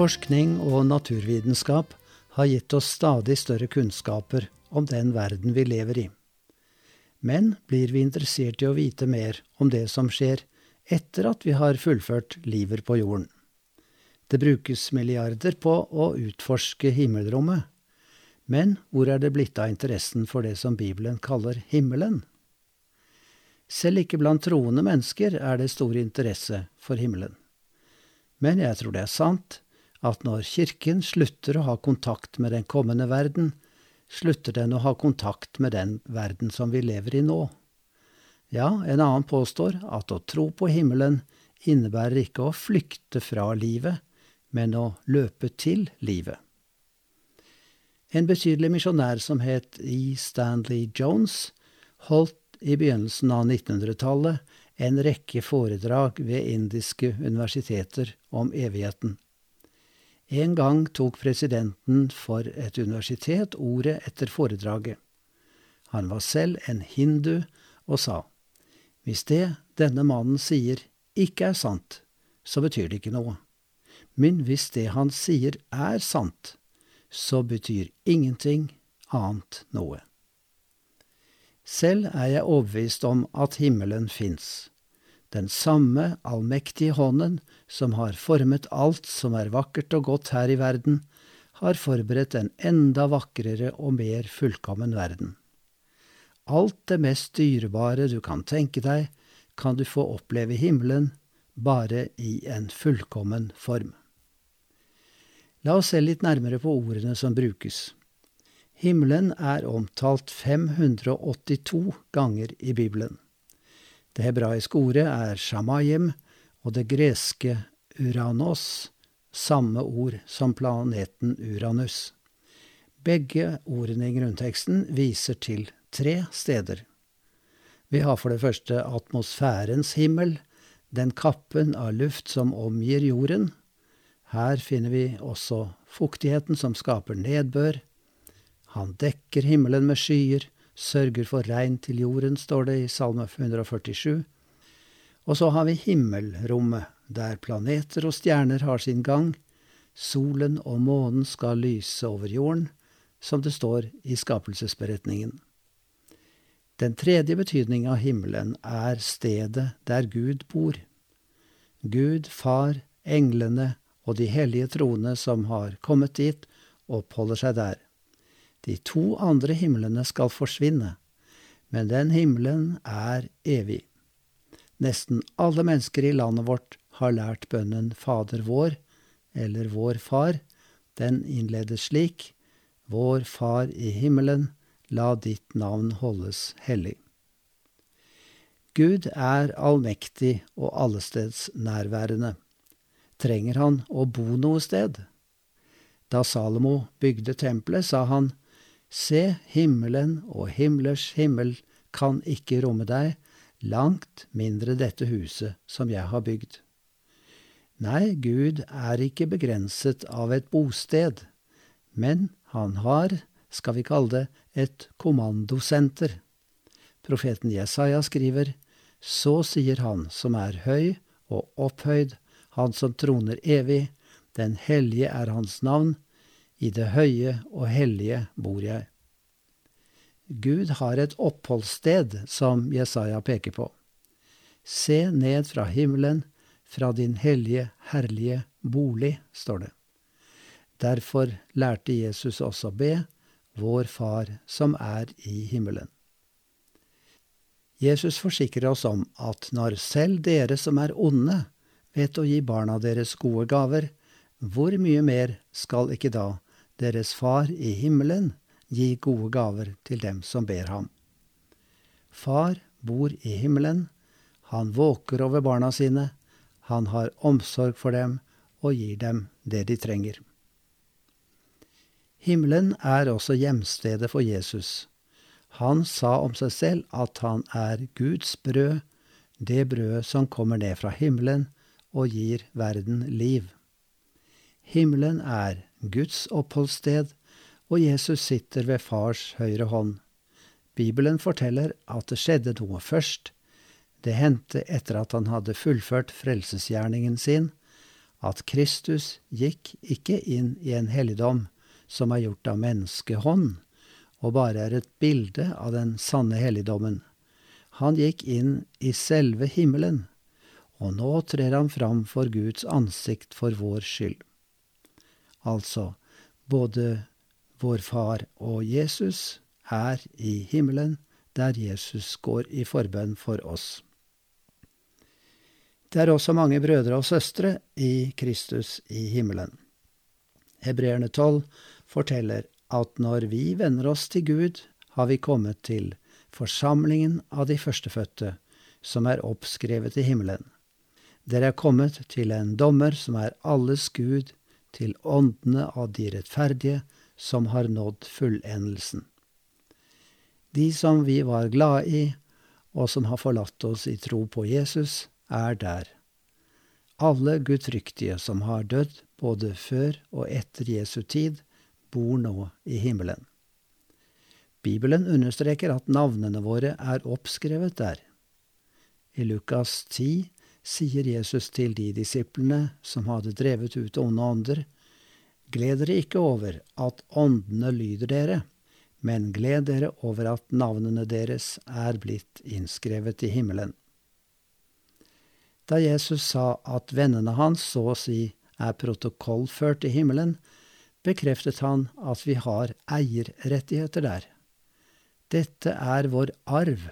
Forskning og naturvitenskap har gitt oss stadig større kunnskaper om den verden vi lever i. Men blir vi interessert i å vite mer om det som skjer etter at vi har fullført livet på jorden? Det brukes milliarder på å utforske himmelrommet. Men hvor er det blitt av interessen for det som Bibelen kaller himmelen? Selv ikke blant troende mennesker er det stor interesse for himmelen. Men jeg tror det er sant at når Kirken slutter å ha kontakt med den kommende verden, slutter den å ha kontakt med den verden som vi lever i nå. Ja, en annen påstår at å tro på himmelen innebærer ikke å flykte fra livet, men å løpe til livet. En betydelig misjonær som het E. Stanley Jones, holdt i begynnelsen av 1900-tallet en rekke foredrag ved indiske universiteter om evigheten. En gang tok presidenten for et universitet ordet etter foredraget. Han var selv en hindu og sa, hvis det denne mannen sier ikke er sant, så betyr det ikke noe. Men hvis det han sier er sant, så betyr ingenting annet noe. Selv er jeg overbevist om at himmelen fins. Den samme allmektige hånden som har formet alt som er vakkert og godt her i verden, har forberedt en enda vakrere og mer fullkommen verden. Alt det mest dyrebare du kan tenke deg, kan du få oppleve himmelen, bare i en fullkommen form. La oss se litt nærmere på ordene som brukes. Himmelen er omtalt 582 ganger i Bibelen. Det hebraiske ordet er shamayim, og det greske uranos, samme ord som planeten Uranus. Begge ordene i grunnteksten viser til tre steder. Vi har for det første atmosfærens himmel, den kappen av luft som omgir jorden. Her finner vi også fuktigheten som skaper nedbør. Han dekker himmelen med skyer, sørger for regn til jorden, står det i Salme 147. Og så har vi himmelrommet, der planeter og stjerner har sin gang. Solen og månen skal lyse over jorden, som det står i skapelsesberetningen. Den tredje betydning av himmelen er stedet der Gud bor. Gud, Far, englene og de hellige troende som har kommet dit, oppholder seg der. De to andre himlene skal forsvinne, men den himmelen er evig. Nesten alle mennesker i landet vårt har lært bønnen Fader vår, eller Vår Far. Den innledes slik, Vår Far i himmelen, la ditt navn holdes hellig. Gud er allmektig og allestedsnærværende. Trenger han å bo noe sted? Da Salomo bygde tempelet, sa han, Se, himmelen og himlers himmel kan ikke romme deg, langt mindre dette huset som jeg har bygd. Nei, Gud er ikke begrenset av et bosted, men han har, skal vi kalle det, et kommandosenter. Profeten Jesaja skriver, Så sier Han som er høy og opphøyd, Han som troner evig, den hellige er Hans navn, i det høye og hellige bor jeg. Gud har et oppholdssted som Jesaja peker på. Se ned fra himmelen, fra din hellige, herlige bolig, står det. Derfor lærte Jesus også be, Vår Far som er i himmelen. Jesus forsikrer oss om at når selv dere som er onde, vet å gi barna deres gode gaver, hvor mye mer skal ikke da deres Far i himmelen, gi gode gaver til dem som ber ham. Far bor i himmelen, han våker over barna sine, han har omsorg for dem og gir dem det de trenger. Himmelen er også hjemstedet for Jesus. Han sa om seg selv at han er Guds brød, det brødet som kommer ned fra himmelen og gir verden liv. Himmelen er Guds oppholdssted, og Jesus sitter ved fars høyre hånd. Bibelen forteller at det skjedde noe først. Det hendte etter at han hadde fullført frelsesgjerningen sin, at Kristus gikk ikke inn i en helligdom som er gjort av menneskehånd, og bare er et bilde av den sanne helligdommen. Han gikk inn i selve himmelen, og nå trer han fram for Guds ansikt for vår skyld. Altså, både vår Far og Jesus er i himmelen, der Jesus går i forbønn for oss. Det er også mange brødre og søstre i Kristus i himmelen. Hebreerne 12 forteller at når vi venner oss til Gud, har vi kommet til forsamlingen av de førstefødte, som er oppskrevet i himmelen. Dere er kommet til en dommer som er alles Gud, til åndene av de rettferdige, som har nådd fullendelsen. De som vi var glade i, og som har forlatt oss i tro på Jesus, er der. Alle gudfryktige som har dødd både før og etter Jesu tid, bor nå i himmelen. Bibelen understreker at navnene våre er oppskrevet der. I Lukas 10 sier Jesus til de disiplene som hadde drevet ut onde ånder, Gled dere ikke over at åndene lyder dere, men gled dere over at navnene deres er blitt innskrevet i himmelen. Da Jesus sa at vennene hans så å si er protokollført i himmelen, bekreftet han at vi har eierrettigheter der. Dette er vår arv,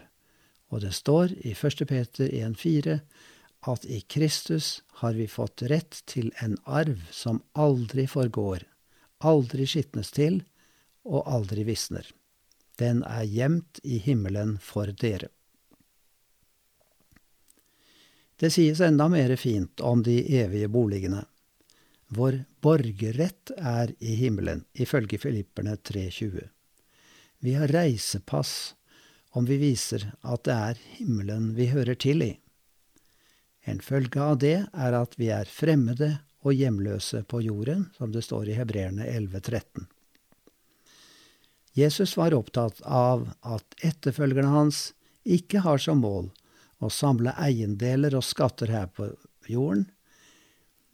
og det står i 1. Peter 1,4 at i Kristus har vi fått rett til en arv som aldri forgår, aldri skitnes til og aldri visner. Den er gjemt i himmelen for dere. Det sies enda mer fint om de evige boligene. Vår borgerrett er i himmelen, ifølge Filipperne 3.20. Vi har reisepass om vi viser at det er himmelen vi hører til i. En følge av det er at vi er fremmede og hjemløse på jorden, som det står i Hebreerne 11.13. Jesus var opptatt av at etterfølgerne hans ikke har som mål å samle eiendeler og skatter her på jorden,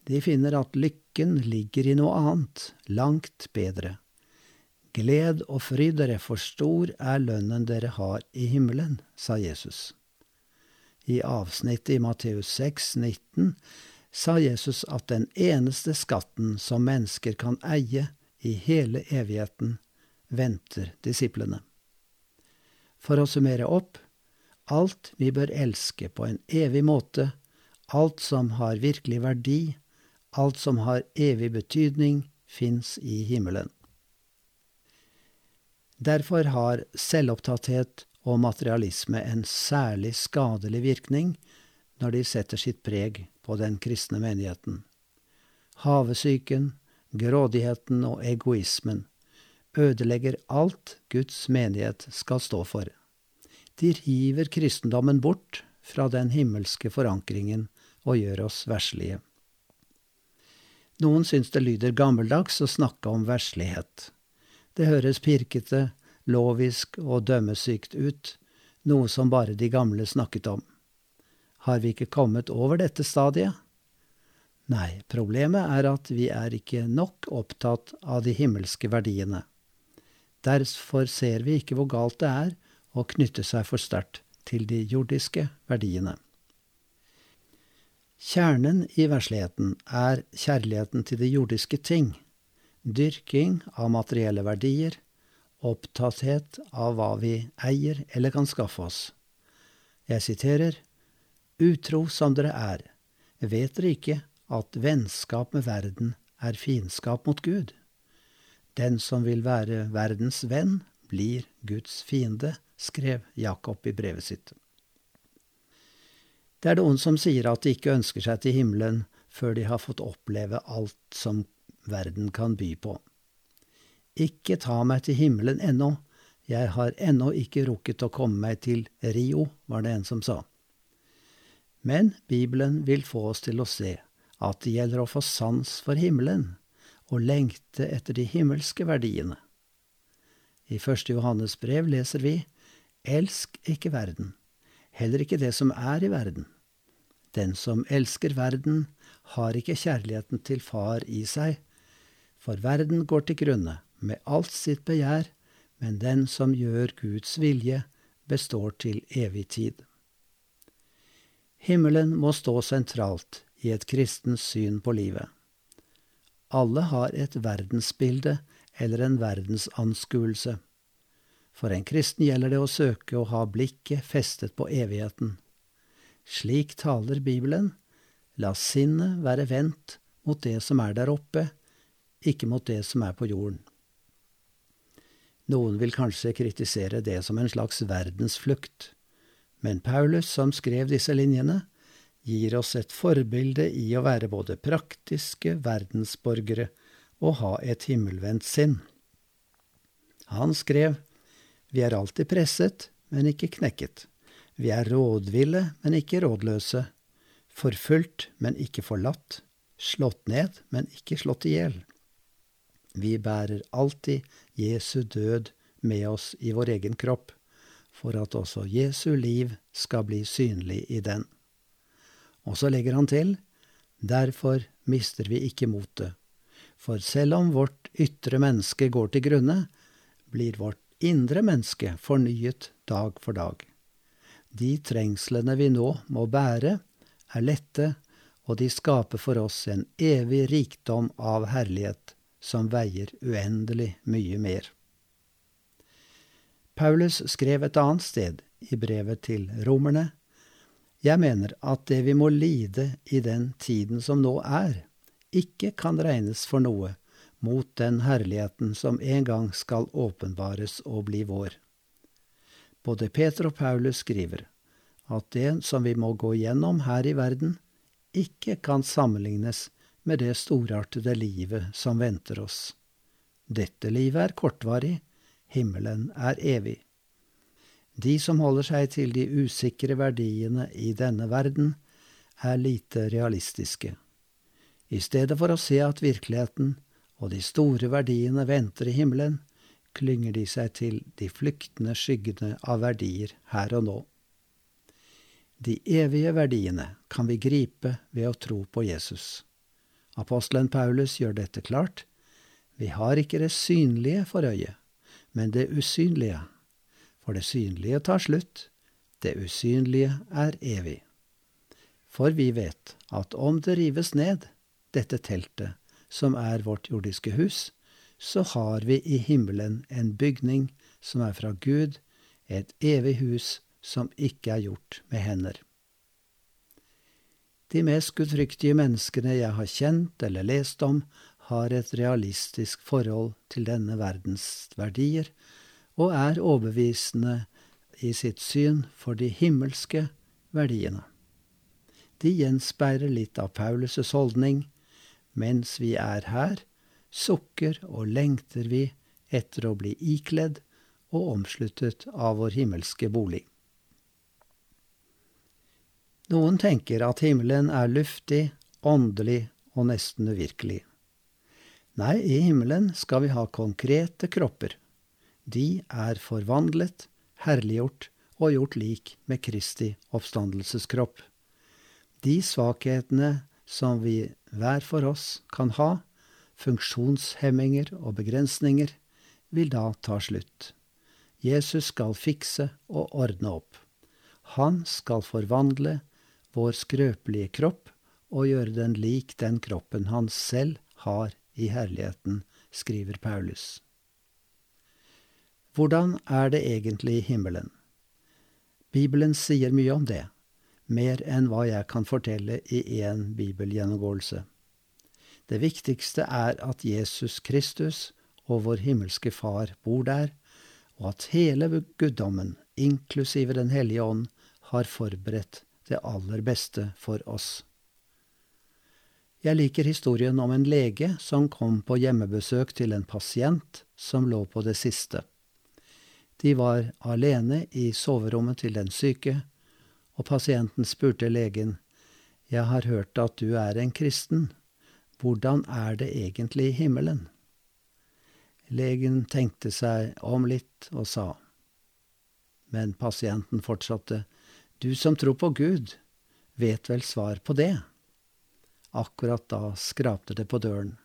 de finner at lykken ligger i noe annet, langt bedre. Gled og fryd dere, for stor er lønnen dere har i himmelen, sa Jesus. I avsnittet i Matteus 6, 19 sa Jesus at den eneste skatten som mennesker kan eie i hele evigheten, venter disiplene. For å summere opp, alt vi bør elske på en evig måte, alt som har virkelig verdi, Alt som har evig betydning, fins i himmelen. Derfor har selvopptatthet og materialisme en særlig skadelig virkning når de setter sitt preg på den kristne menigheten. Havesyken, grådigheten og egoismen ødelegger alt Guds menighet skal stå for. De river kristendommen bort fra den himmelske forankringen og gjør oss verslige. Noen syns det lyder gammeldags å snakke om verslighet. Det høres pirkete, lovisk og dømmesykt ut, noe som bare de gamle snakket om. Har vi ikke kommet over dette stadiet? Nei, problemet er at vi er ikke nok opptatt av de himmelske verdiene. Derfor ser vi ikke hvor galt det er å knytte seg for sterkt til de jordiske verdiene. Kjernen i versligheten er kjærligheten til de jordiske ting, dyrking av materielle verdier, opptatthet av hva vi eier eller kan skaffe oss. Jeg siterer, Utro som dere er, vet dere ikke at vennskap med verden er fiendskap mot Gud? Den som vil være verdens venn, blir Guds fiende, skrev Jakob i brevet sitt. Det er noen som sier at de ikke ønsker seg til himmelen før de har fått oppleve alt som verden kan by på. Ikke ta meg til himmelen ennå, jeg har ennå ikke rukket å komme meg til Rio, var det en som sa. Men Bibelen vil få oss til å se at det gjelder å få sans for himmelen og lengte etter de himmelske verdiene. I første Johannes brev leser vi Elsk ikke verden, heller ikke det som er i verden. Den som elsker verden, har ikke kjærligheten til Far i seg, for verden går til grunne med alt sitt begjær, men den som gjør Guds vilje, består til evig tid. Himmelen må stå sentralt i et kristens syn på livet. Alle har et verdensbilde eller en verdensanskuelse. For en kristen gjelder det å søke å ha blikket festet på evigheten. Slik taler Bibelen. La sinnet være vendt mot det som er der oppe, ikke mot det som er på jorden. Noen vil kanskje kritisere det som en slags verdensflukt, men Paulus, som skrev disse linjene, gir oss et forbilde i å være både praktiske verdensborgere og ha et himmelvendt sinn. Han skrev, Vi er alltid presset, men ikke knekket. Vi er rådville, men ikke rådløse. Forfulgt, men ikke forlatt. Slått ned, men ikke slått i hjel. Vi bærer alltid Jesu død med oss i vår egen kropp, for at også Jesu liv skal bli synlig i den. Og så legger han til, derfor mister vi ikke motet, for selv om vårt ytre menneske går til grunne, blir vårt indre menneske fornyet dag for dag. De trengslene vi nå må bære, er lette, og de skaper for oss en evig rikdom av herlighet som veier uendelig mye mer. Paulus skrev et annet sted, i brevet til romerne, Jeg mener at det vi må lide i den tiden som nå er, ikke kan regnes for noe mot den herligheten som en gang skal åpenbares og bli vår. Både Peter og Paulus skriver at det som vi må gå gjennom her i verden, ikke kan sammenlignes med det storartede livet som venter oss. Dette livet er kortvarig, himmelen er evig. De som holder seg til de usikre verdiene i denne verden, er lite realistiske. I stedet for å se at virkeligheten og de store verdiene venter i himmelen, klynger de seg til de flyktende skyggene av verdier her og nå. De evige verdiene kan vi gripe ved å tro på Jesus. Apostelen Paulus gjør dette klart. Vi har ikke det synlige for øyet, men det usynlige. For det synlige tar slutt, det usynlige er evig. For vi vet at om det rives ned, dette teltet, som er vårt jordiske hus, så har vi i himmelen en bygning som er fra Gud, et evig hus som ikke er gjort med hender. De mest gudfryktige menneskene jeg har kjent eller lest om, har et realistisk forhold til denne verdens verdier, og er overbevisende i sitt syn for de himmelske verdiene. De gjenspeiler litt av Paulus' holdning. Mens vi er her, sukker og lengter vi etter å bli ikledd og omsluttet av vår himmelske bolig. Noen tenker at himmelen er luftig, åndelig og nesten uvirkelig. Nei, i himmelen skal vi ha konkrete kropper. De er forvandlet, herliggjort og gjort lik med Kristi oppstandelseskropp. De svakhetene som vi hver for oss kan ha, funksjonshemminger og begrensninger, vil da ta slutt. Jesus skal fikse og ordne opp. Han skal forvandle vår skrøpelige kropp og gjøre den lik den kroppen han selv har i herligheten, skriver Paulus. Hvordan er det egentlig i himmelen? Bibelen sier mye om det, mer enn hva jeg kan fortelle i én bibelgjennomgåelse. Det viktigste er at Jesus Kristus og vår himmelske Far bor der, og at hele guddommen, inklusive Den hellige ånd, har forberedt det aller beste for oss. Jeg liker historien om en lege som kom på hjemmebesøk til en pasient som lå på det siste. De var alene i soverommet til den syke, og pasienten spurte legen, Jeg har hørt at du er en kristen, hvordan er det egentlig i himmelen? Legen tenkte seg om litt og sa, men pasienten fortsatte, du som tror på Gud, vet vel svar på det. Akkurat da skrapte det på døren.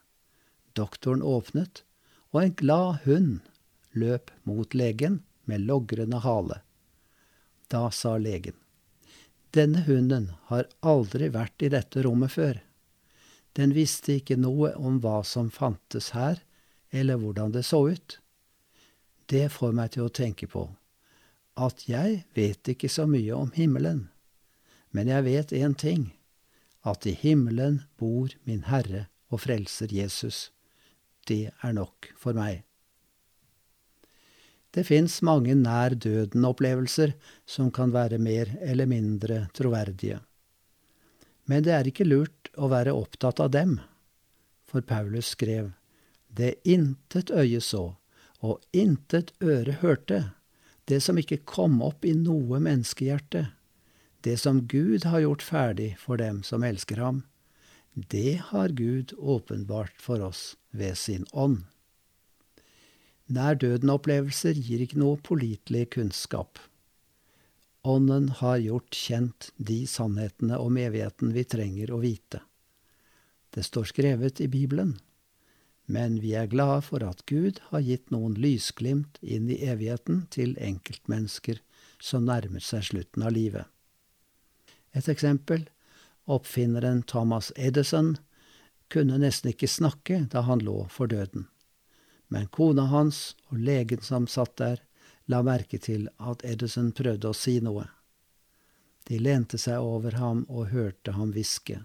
Doktoren åpnet, og en glad hund løp mot legen med logrende hale. Da sa legen, denne hunden har aldri vært i dette rommet før. Den visste ikke noe om hva som fantes her, eller hvordan det så ut. Det får meg til å tenke på at jeg vet ikke så mye om himmelen, men jeg vet én ting, at i himmelen bor min Herre og Frelser Jesus. Det er nok for meg. Det fins mange nær døden-opplevelser som kan være mer eller mindre troverdige. Men det er ikke lurt å være opptatt av dem, for Paulus skrev det intet øye så, og intet øre hørte, det som ikke kom opp i noe menneskehjerte, det som Gud har gjort ferdig for dem som elsker ham, det har Gud åpenbart for oss ved sin ånd. Nær døden-opplevelser gir ikke noe pålitelig kunnskap. Ånden har gjort kjent de sannhetene om evigheten vi trenger å vite. Det står skrevet i Bibelen, men vi er glade for at Gud har gitt noen lysglimt inn i evigheten til enkeltmennesker som nærmer seg slutten av livet. Et eksempel oppfinneren Thomas Edison kunne nesten ikke snakke da han lå for døden men kona hans og legen som satt der, la merke til at Edison prøvde å si noe. De lente seg over ham og hørte ham hviske.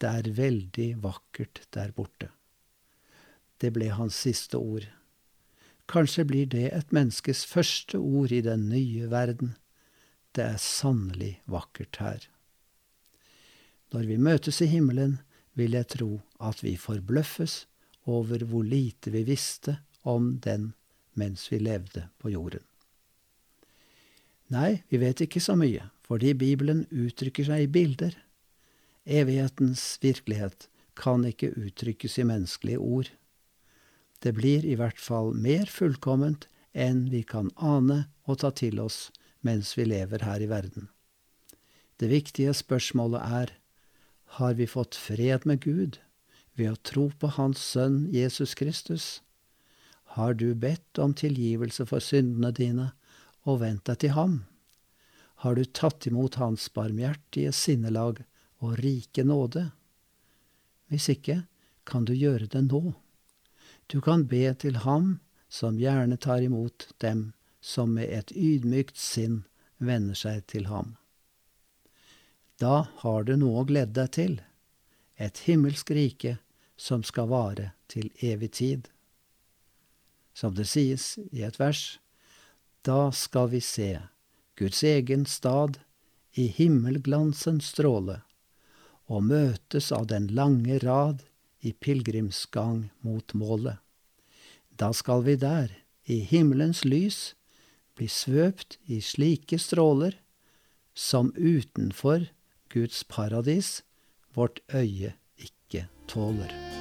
Det er veldig vakkert der borte. Det ble hans siste ord. Kanskje blir det et menneskes første ord i den nye verden. Det er sannelig vakkert her. Når vi møtes i himmelen, vil jeg tro at vi forbløffes over hvor lite vi visste om den mens vi levde på jorden. Nei, vi vet ikke så mye, fordi Bibelen uttrykker seg i bilder. Evighetens virkelighet kan ikke uttrykkes i menneskelige ord. Det blir i hvert fall mer fullkomment enn vi kan ane og ta til oss mens vi lever her i verden. Det viktige spørsmålet er, har vi fått fred med Gud ved å tro på Hans Sønn Jesus Kristus? Har du bedt om tilgivelse for syndene dine og vendt deg til ham? Har du tatt imot Hans barmhjertige sinnelag og rike nåde? Hvis ikke, kan du gjøre det nå. Du kan be til Ham som gjerne tar imot dem som med et ydmykt sinn vender seg til ham. Da har du noe å glede deg til et himmelsk rike som skal vare til evig tid. Som det sies i et vers, da skal vi se Guds egen stad i himmelglansens stråle, og møtes av den lange rad i pilegrimsgang mot målet. Da skal vi der, i himmelens lys, bli svøpt i slike stråler som utenfor Guds paradis vårt øye ikke tåler.